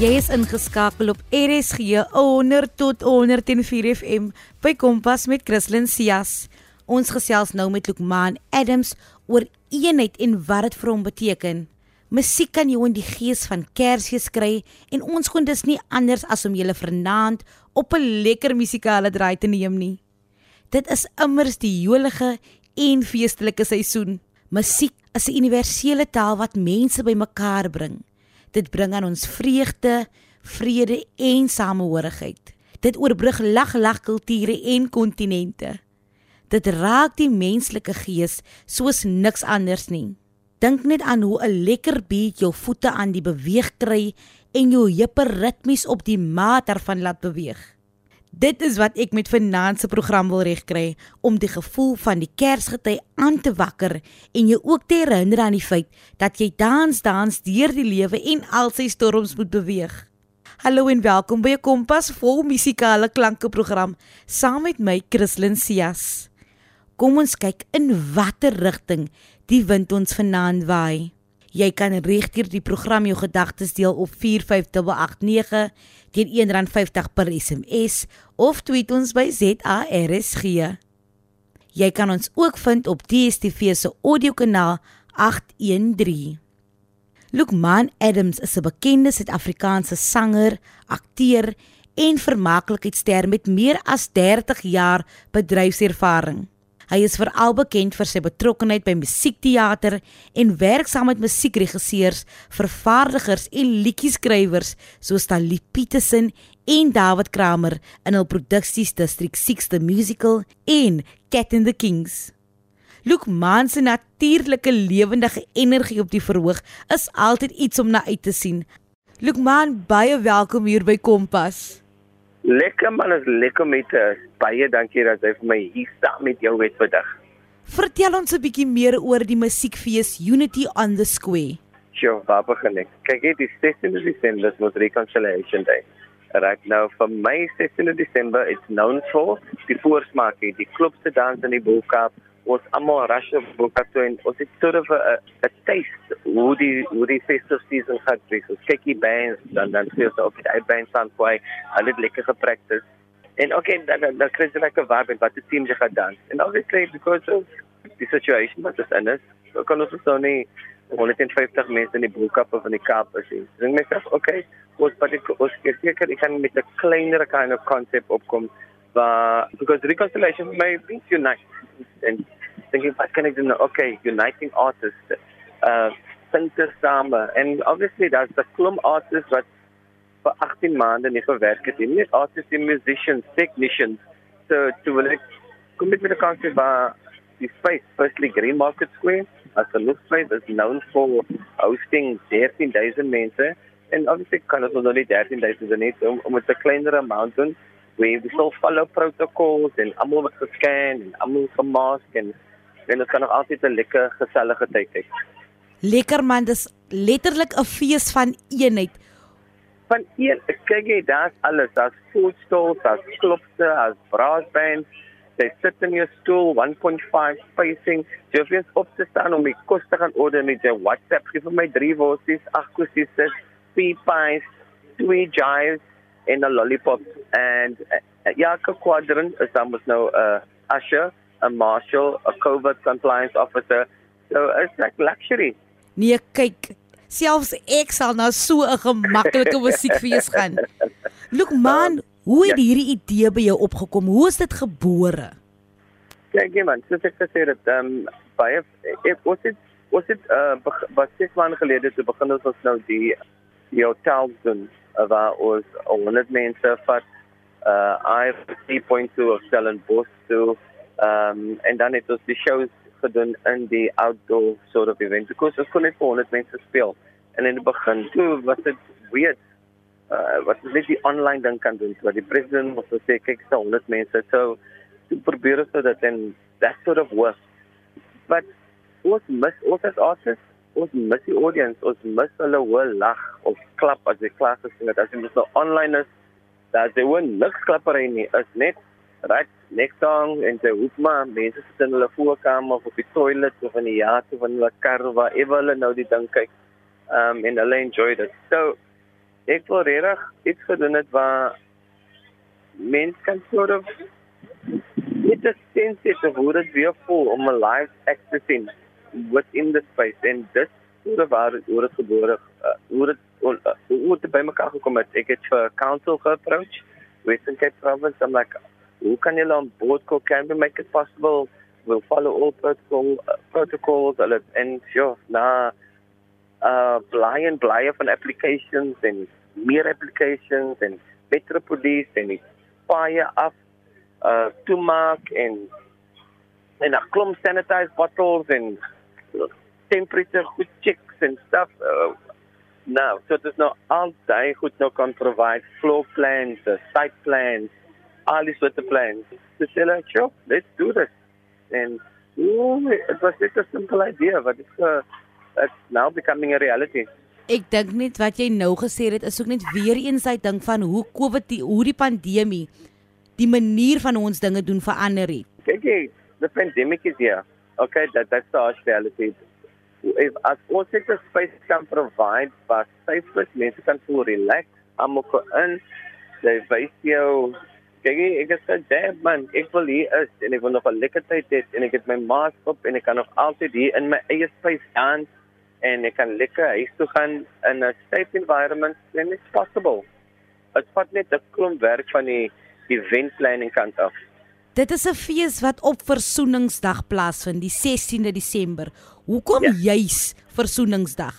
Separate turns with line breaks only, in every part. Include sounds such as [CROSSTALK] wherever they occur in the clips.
Jy is ingeskakel op RSG 100 tot 104 FM by Kompas met Christlyn Cias. Ons gesels nou met Lukman Adams oor eenheid en wat dit vir hom beteken. Musiek kan jou in die gees van Kersfees kry en ons kon dus nie anders as om julle vanaand op 'n lekker musikale draai te neem nie. Dit is immers die jolige en feestelike seisoen. Musiek is 'n universele taal wat mense bymekaar bring. Dit bring aan ons vreugde, vrede en samehorigheid. Dit oorbrug lag-lag kulture en kontinente. Dit raak die menslike gees soos niks anders nie. Dink net aan hoe 'n lekker beat jou voete aan die beweeg kry en jou heupe ritmies op die maat daarvan laat beweeg. Dit is wat ek met finansie program wil regkry om die gevoel van die Kersgety aan te wakker en jou ook te herinner aan die feit dat jy dans dans deur die lewe en al sy storms moet beweeg. Hallo en welkom by 'n Kompas vol musikale klanke program saam met my Christlyn Cias. Kom ons kyk in watter rigting die wind ons vanaand waai. Jy kan regdeur die program jou gedagtes deel op 45889 teen R1.50 per SMS of tweet ons by ZARSG. Jy kan ons ook vind op DStv se audiokanaal 813. Lukman Adams is 'n bekende Suid-Afrikaanse sanger, akteur en vermaaklikheidster met meer as 30 jaar bedryfservaring. Hy is veral bekend vir sy betrokkeheid by musiekteater en werk saam met musiekregisseurs, vervaardigers en liedjieskrywers soos Talib Petersen en David Kramer in hul produksies District 6 the Musical en Cat in the Kings. Luke Man se natuurlike lewendige energie op die verhoog is altyd iets om na uit te sien. Luke Man, baie welkom hier by Kompas.
Lekker man, is lekker met uh, baie dankie dat jy vir my hier staan met jou wet vandag.
Vertel ons 'n bietjie meer oor die musiekfees Unity on the Square.
Sjoe, waar begin ek? Kyk, dit is 16 Desember, dis Reconciliation Day. Right now for my 16 December, it's known for die voorsmaak, die klub se dans in die Boekap ons almal rush op Boekap toe en ons het sort of 'n taste hoe die hoe die festive season gaan wees. Ons kyk die bands dan dan sê ons op die bands aan kwai, hulle het lekker gepractice. En okay, dan dan, dan kry jy lekker vibe wat die team jy gaan dans. And obviously because of the situation wat is is, so kan ons so nie 150 mense in die Boekap of in die Kaap is. Ek dink myself, okay, ons wat ek ons seker ek kan met 'n kleiner kind of concept opkom. But because reconciliation may be unite and thinking what can I do? Okay, uniting artists, uh, sing same. And obviously that's the klum artists wat vir 18 maande nie gewerk het nie. Artists and musicians, technicians. So to wil ek kom met 'n konsep waar die space firstly Green Market Square as a look space is known for hosting 13000 mense and obviously kan ons nou nie 13000 net om om 'n kleiner amount doen we we still follow protocols en almal word gescan en almal gemask en en dit kan nog altyd 'n lekker gesellige tyd hê.
Lekker man, dis letterlik 'n fees van eenheid.
Van een, kyk jy, daar's alles, daar's food stalls, daar's klubs, daar's brass bands. Jy sit in jou stoel 1.5 spacing. Jy hoef op te staan om die kos te gaan order met jou WhatsApp. Gee vir my 3 worsies, 8 kosies, 3 pies, 2 jives en 'n lollipop and uh, ja, 'n quadrant is dan mos nou 'n uh, usher, 'n marshal, 'n COVID compliance officer. So it's like luxury.
Nee, kyk, selfs ek sal nou so 'n gemaklike [LAUGHS] musiekfees gaan. Look man, hoe het ja. hierdie idee by jou opgekom? Hoe is dit gebore?
Kyk, ja, man, soos ek gesê het, ehm um, baie ek was dit was dit uh wat sê man gelede te begin ons nou die die hotels doen waar ons 100 mense vat. Uh I 3.2 of Stellenbosch toe. Um en dan het ons die shows gedoen in die outdoor sort of event. Because ons kon net vir 100 mense speel. En in die begin toe was dit weird. Uh wat ons net die online ding kan doen wat die president moes sê kyk so 100 mense. So probeer ons dit en that sort of work but ons mis ons as artists ons mis die audience, ons mis hulle hoe lag of klap as jy klaar gesing het. As jy mos nou online is, daar is hoe niks klappery nie. Is net right next song en jy hoef maar mense sit in hulle voorkamer of op die toilet of in die jaat of in hulle kar waar ewe hulle nou die ding kyk. Um en hulle enjoy dit. So ek wil regtig iets gedoen het waar mens kan sort of net 'n sense het of hoe dit weer voel om 'n live act te sien within the space en dit hoe waar hoe dit gebeur uh, hoe dit uh, hoe dit by mekaar gekom het. Ek het vir council geapproach Western Cape Province. I'm like who can you on board go can we make it possible? We'll follow all protocol uh, protocols. And sure na uh bly and bly van applications en meer applications en beter police en baie af uh toemaak en en 'n klomp sanitized bottles en temperature goed checks and stuff uh, now so there's no all day goed no can provide floor plans site plans all these sort of plans to say like sure let's do this and ooh, it was just a simple idea but it's uh, it's now becoming a reality
Ek dink net wat jy nou gesê het is ook net weer eens uit ding van hoe COVID die hoe die pandemie die manier van ons dinge doen verander het.
Kyk jy, the pandemic is here. Okay, that that's the harsh reality. If as ons net 'n space kan provide waar safe mense kan voel relax, I'm ook in jy weet jou kyk ek het gesê man, ek wil hier is en ek wil nog 'n lekker tyd hê en ek het my mask op en ek kan nog altyd hier in my eie space dans en ek kan lekker huis toe gaan in 'n safe environment and it's possible. Dit vat net 'n klomp werk van die event planning kant af.
Dit is 'n fees wat op Versoeningsdag plaasvind, die 16de Desember. Hoekom ja. juis Versoeningsdag?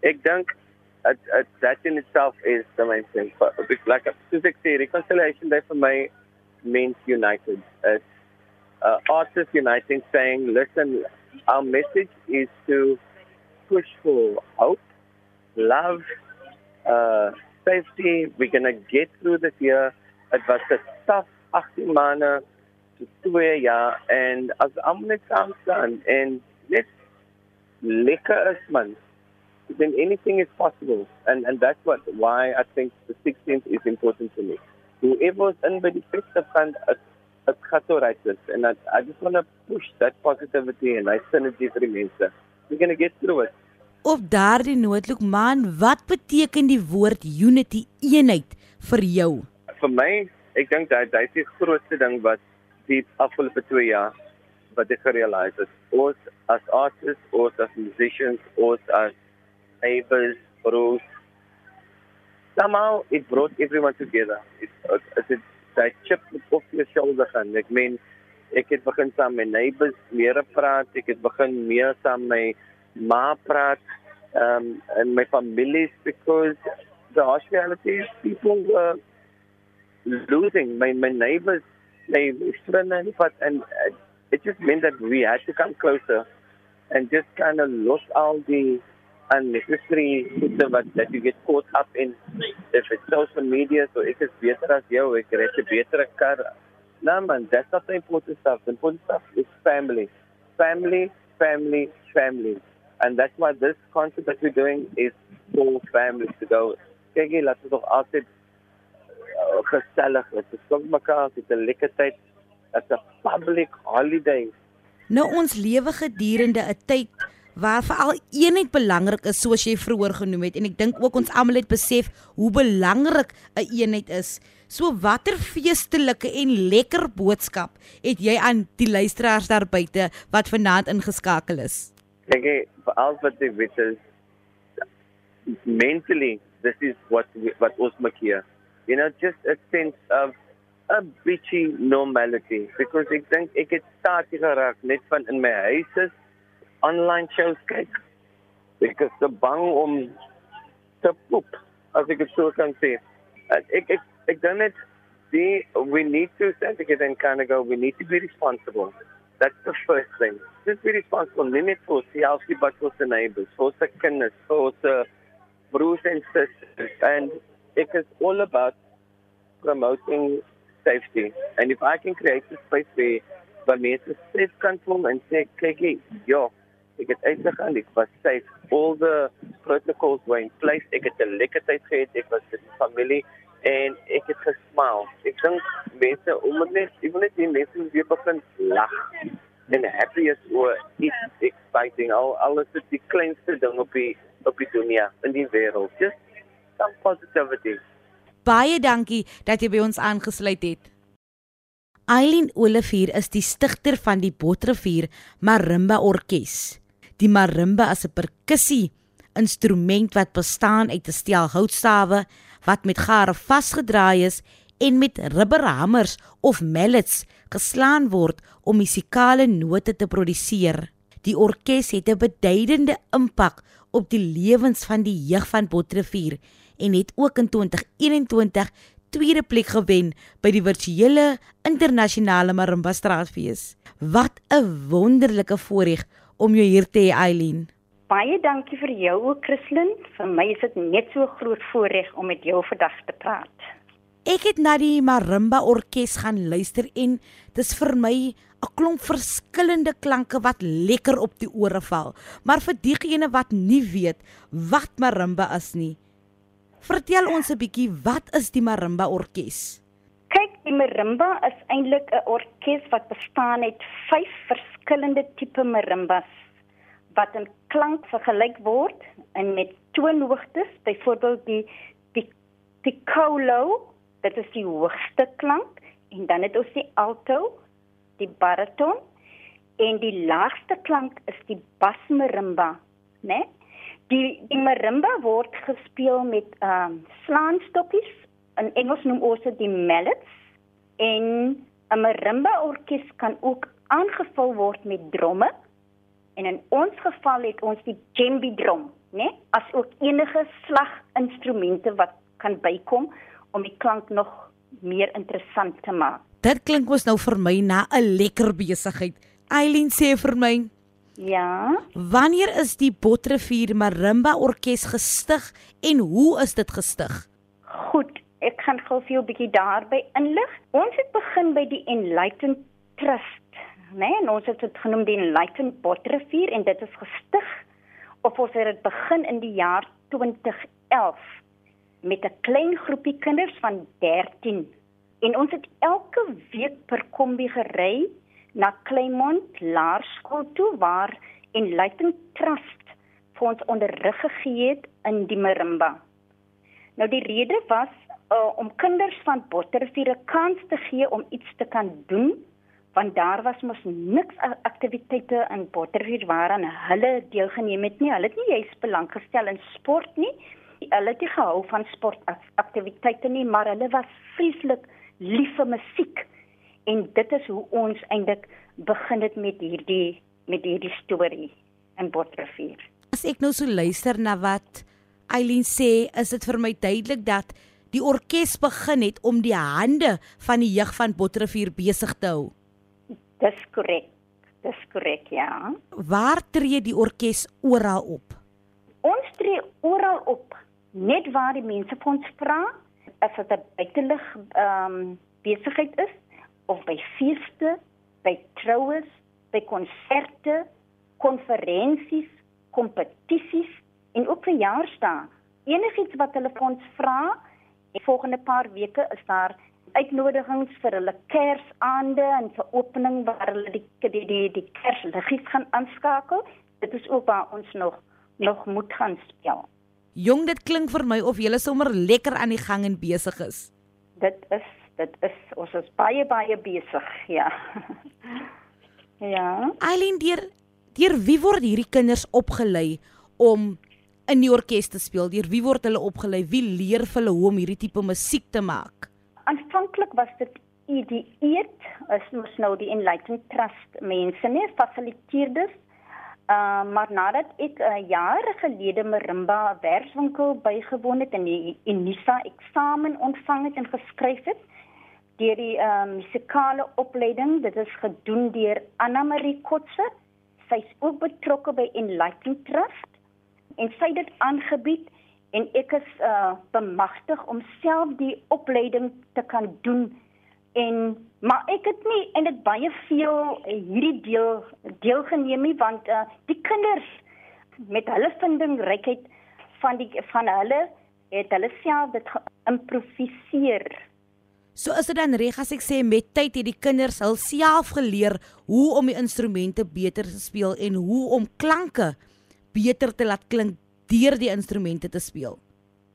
Ek dink that that in itself is the main thing. But like soos ek sê, reconciliation day for my means united. It's uh, artists uniting saying, listen, our message is to push for hope, love, uh, safety. We're going to get through this year. It was a tough 18 maanden to twee jaar. En als we allemaal net samen staan en net lekker is, man, then anything is possible. And, and that's what, why I think the 16th is important to me. Whoever is in by die beste kant, het gaat zo right And I, I just want to push that positivity and that synergy for the mensen. we're going to get through it.
Op daardie noodloop man, wat beteken die woord unity, eenheid vir jou?
Vir my, ek dink dat dit die grootste ding wat die afgelope 2 jaar wat ek gerealiseer het. Ons as artists, ons as musicians, ons as neighbors, bros, somehow it brought everyone together. It it it that chip off your shoulder gaan. Ek meen ek het begin saam met neighbors meer praat, ek het begin meer saam met ma praat um, and my families because the reality is people were losing. My my neighbors, my friends, and and it just meant that we had to come closer and just kind of lost all the unnecessary stuff that you get caught up in. If it's social media, so is better as you, ek het 'n beter kar. No man, that's not the important stuff. The important stuff is family. Family, family, family. And that's why this concert that we're doing is for families to go. Kyk laat ons nog altyd gesellig wees. Ons kom mekaar, dit 'n lekker tyd. It's a public holiday.
Nou ons lewe gedurende 'n tyd waar veral eenheid belangrik is soos jy vroeër genoem het en ek dink ook ons almal het besef hoe belangrik 'n eenheid is. So watter feestelike en lekker boodskap het jy aan die luisteraars daar buite wat vanaand ingeskakel is?
Kyk, vir al wat ek weet is mentally this is what we, what ons maak hier. You know, just a sense of a bitchy normality because ek dink ek het staat geraak net van in my huis is online shows kyk. Ek is te bang om te poep as ek dit so kan sê. Ek ek ek dink net die we need to stand together and kind of go we need to be responsible. That's the first thing. Just be responsible, nie net vir nie, maar vir jou neighbors, vir jou kinders, vir jou broers en sisters. And it is all about promoting safety. And if I can create a space where waar mense safe kan voel en sê kyk jy, ja, ek het uitgegaan, ek was safe. All the protocols were in place. Ek het 'n lekker tyd gehad. Ek was met my familie en ek het gesmaal. Ek dink mense om net ek wil net die mense weer begin lag en happy is oor iets exciting al alles is die kleinste ding op die op die dunia in die wêreld just on positivity.
Baie dankie dat jy by ons aangesluit het. Eileen Olivier is die stigter van die Botrivier Marimba Orkees. Die marimba is 'n perkussie instrument wat bestaan uit 'n stel houtstawe wat met gare vasgedraai is en met rubberhamers of mallets geslaan word om musikale note te produseer. Die orkes het 'n beduidende impak op die lewens van die jeug van Botrivier en het ook in 2021 tweede plek gewen by die virtuele internasionale marimba straatfees. Wat 'n wonderlike voorreg om jou hier te hê Eileen.
Baie dankie vir jou ook Christlyn. Vir my is dit net so groot voorreg om met jou vandag te praat.
Ek het na die marimba orkes gaan luister en dis vir my 'n klomp verskillende klanke wat lekker op die ore val. Maar vir diegene wat nie weet wat marimba is nie, vertel ons 'n bietjie wat is die marimba orkes?
Kyk, die marimba is eintlik 'n orkes wat bestaan uit vyf verskillende tipe marimbas wat in klank vergelyk word en met toonhoogtes, byvoorbeeld die die piccolo dit is die hoogste klank en dan het ons die alto, die bariton en die laagste klank is die bas marimba, né? Nee? Die die marimba word gespeel met ehm um, slaanstokkies. In Engels noem ons dit die mallets en 'n marimba orkes kan ook aangevul word met dromme. En in ons geval het ons die djembe drum, né? Nee? As ook enige slaginstrumente wat kan bykom om die klank nog meer interessant te maak.
Dit klink mos nou vir my na 'n lekker besigheid. Eileen sê vir my,
ja.
Wanneer is die Botrivier Marimba Orkees gestig en hoe is dit gestig?
Goed, ek gaan gou vir jou 'n bietjie daarby inlig. Ons het begin by die Enlightened Trust, né? Nee, ons het dit genoem die Enlightened Botrivier en dit is gestig of ons het dit begin in die jaar 2011 met 'n klein groepie kinders van 13 en ons het elke week per kombi gery na Kleinmond Laerskool toe waar en Leighton Trust vir ons onderrig gegee het in die marimba. Nou die rede was uh, om kinders van Botterrivier 'n kans te gee om iets te kan doen want daar was mos niks aktiwiteite in Botterrivier waaraan hulle deelgeneem het nie. Hulle het nie juist belang gestel in sport nie hulle het nie gehou van sportaktiwiteite nie, maar hulle was vreeslik lief vir musiek. En dit is hoe ons eintlik begin het met hierdie met hierdie storie in Botrivier.
As ek nou so luister na wat Eileen sê, is dit vir my duidelik dat die orkes begin het om die hande van die jeug van Botrivier besig te hou.
Dis korrek. Dis korrek, ja.
Waar tree die orkes oral op?
Ons tree oral op net waar die mense vir ons vra as dit 'n buitelug ehm um, besigheid is of by feeste, by troues, by konserte, konferensies, kompetisies en ook verjaarsdae. Enigiets wat hulle vir ons vra, die volgende paar weke is daar uitnodigings vir hulle Kersaande en vir opening waar hulle die die die, die Kersliggies gaan aanskakel. Dit is ook waar ons nog nog moet gaan speel.
Jong, dit klink vir my of jy sommer lekker aan die gang en besig is.
Dit is dit is ons is baie baie besig, ja. [LAUGHS] ja.
Eileen, deur deur wie word hierdie kinders opgelei om in die orkes te speel? Deur wie word hulle opgelei? Wie leer vir hulle hoe om hierdie tipe musiek te maak?
Aanvanklik was dit idieet, is mos nou die Enlightened Trust mense, nee, fasiliteerders Uh, maar nadat ek uh, jaar gelede Marimba werkswinkel bygewoon het en die Unisa eksamen ontvang het en geskryf het deur die uh, musikale opleiding, dit is gedoen deur Anna Marie Kotse. Sy's ook betrokke by Enlightened Trust en sy het dit aangebied en ek is uh, bemagtig om self die opleiding te kan doen en maar ek het nie en dit baie veel hierdie deel deelgeneem nie want uh, die kinders met hulle vindingrykheid van die van hulle het hulle self dit geïmproviseer.
So is dit dan reg as ek sê met tyd het die kinders hulself geleer hoe om die instrumente beter te speel en hoe om klanke beter te laat klink deur die instrumente te speel.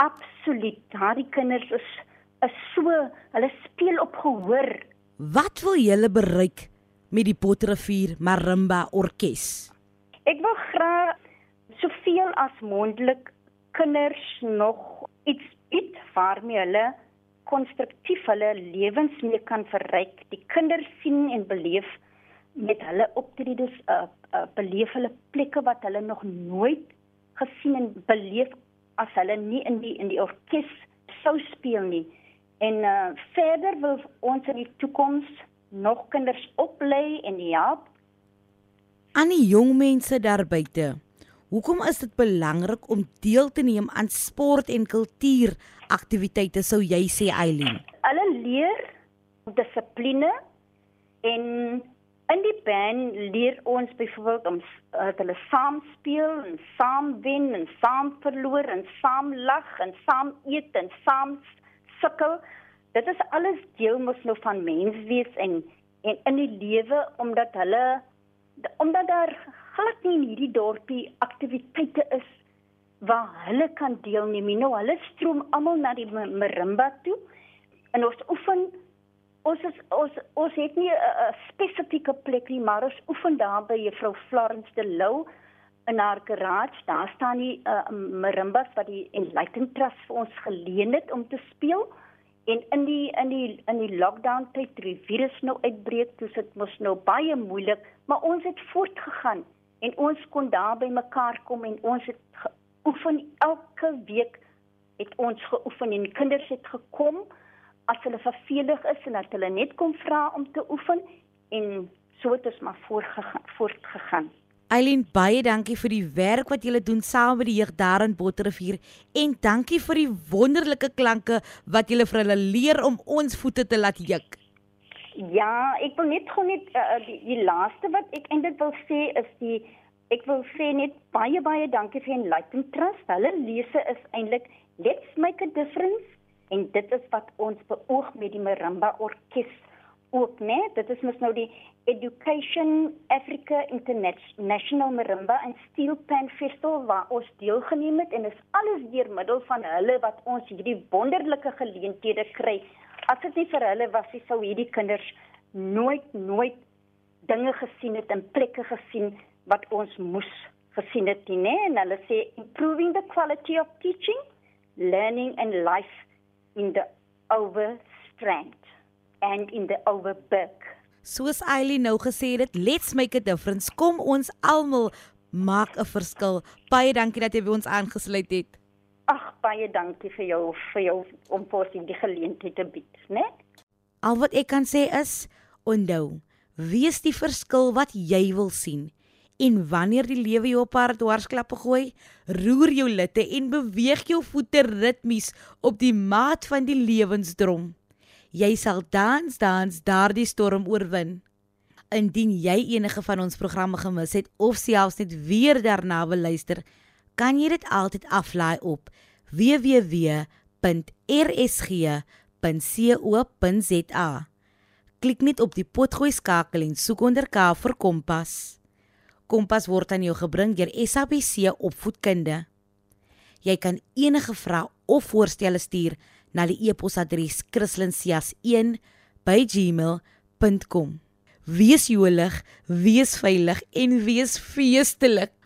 Absoluut. Daardie kinders is is so, hulle speel op gehoor.
Wat wil julle bereik met die Potterrivier Marimba Orkees?
Ek wil graag soveel as moontlik kinders nog iets bied waarmee hulle konstruktief hulle lewens mee kan verryk. Die kinders sien en beleef met hulle optredes uh, uh, beleef hulle plekke wat hulle nog nooit gesien en beleef as hulle nie in die in die orkes sou speel nie. En uh, verder wil ons in die toekoms nog kinders oplei en help
aan die jong mense daar buite. Hoekom is dit belangrik om deel te neem aan sport en kultuur aktiwiteite sou jy sê Eileen?
Hulle leer dissipline en In die band leer ons byvoorbeeld om uh, hulle saam speel en saam wen en saam verloor en saam lag en saam eet en saam sukkel. Dit is alles deel mos nou van menswees en en in die lewe omdat hulle omdat daar glad nie in hierdie dorpie aktiwiteite is waar hulle kan deelneem nie. Nou hulle stroom almal na die marimba toe en ons oefen ons is ons ons het nie 'n spesifieke plek nie, maar ons oefen daar by juffrou Florence de Lou in haar garage. Daar staan die uh, marimbas wat die Enlightened Trust vir ons geleen het om te speel. En in die in die in die lockdown tyd, die virus nou uitbreek, dis dit mos nou baie moeilik, maar ons het voortgegaan en ons kon daar by mekaar kom en ons het geoefen elke week het ons geoefen en kinders het gekom as hulle vervelig is en dat hulle net kom vra om te oefen en so het ons maar voortgegaan.
Eileen baie dankie vir die werk wat julle doen saam met die jeug daar in Botterrivier en dankie vir die wonderlike klanke wat julle vir hulle leer om ons voete te laat juk.
Ja, ek wil net gou net uh, die, die laaste wat ek eintlik wil sê is die ek wil sê net baie baie dankie vir Enlightened Trust. Hulle lese is eintlik let's make a difference en dit is wat ons beoog met die marimba orkes ook né dit is mos nou die Education Africa International Marimba and Steel Pan Festival waar ons deelgeneem het en is alles deur middel van hulle wat ons hierdie wonderlike geleenthede kry as dit nie vir hulle was nie sou hierdie kinders nooit nooit dinge gesien het en plekke gesien wat ons moes gesien het nie né en hulle sê improving the quality of teaching learning and life in the overstrand and in the overberg.
Soos Eileen nou gesê het, let's make a difference. Kom ons almal maak 'n verskil. Baie dankie dat jy by ons aangesluit het.
Ag, baie dankie vir jou vir jou om vir die geleentheid te bied, né?
Al wat ek kan sê is, onthou, wees die verskil wat jy wil sien. En wanneer die lewe jou op haar dwarsklappe gooi, roer jou litte en beweeg jou voete ritmies op die maat van die lewensdrom. Jy sal dans dans daardie storm oorwin. Indien jy enige van ons programme gemis het of selfs net weer daarna wil luister, kan jy dit altyd aflaai op www.rsg.co.za. Klik net op die potgooi skakel en soek onder K vir Kompas. Kompas word aan jou gebring deur SABC Opvoedkunde. Jy kan enige vrae of voorstelle stuur na die e-posadres kristlyn.cias1@gmail.com. Wees jolig, wees veilig en wees feestelik.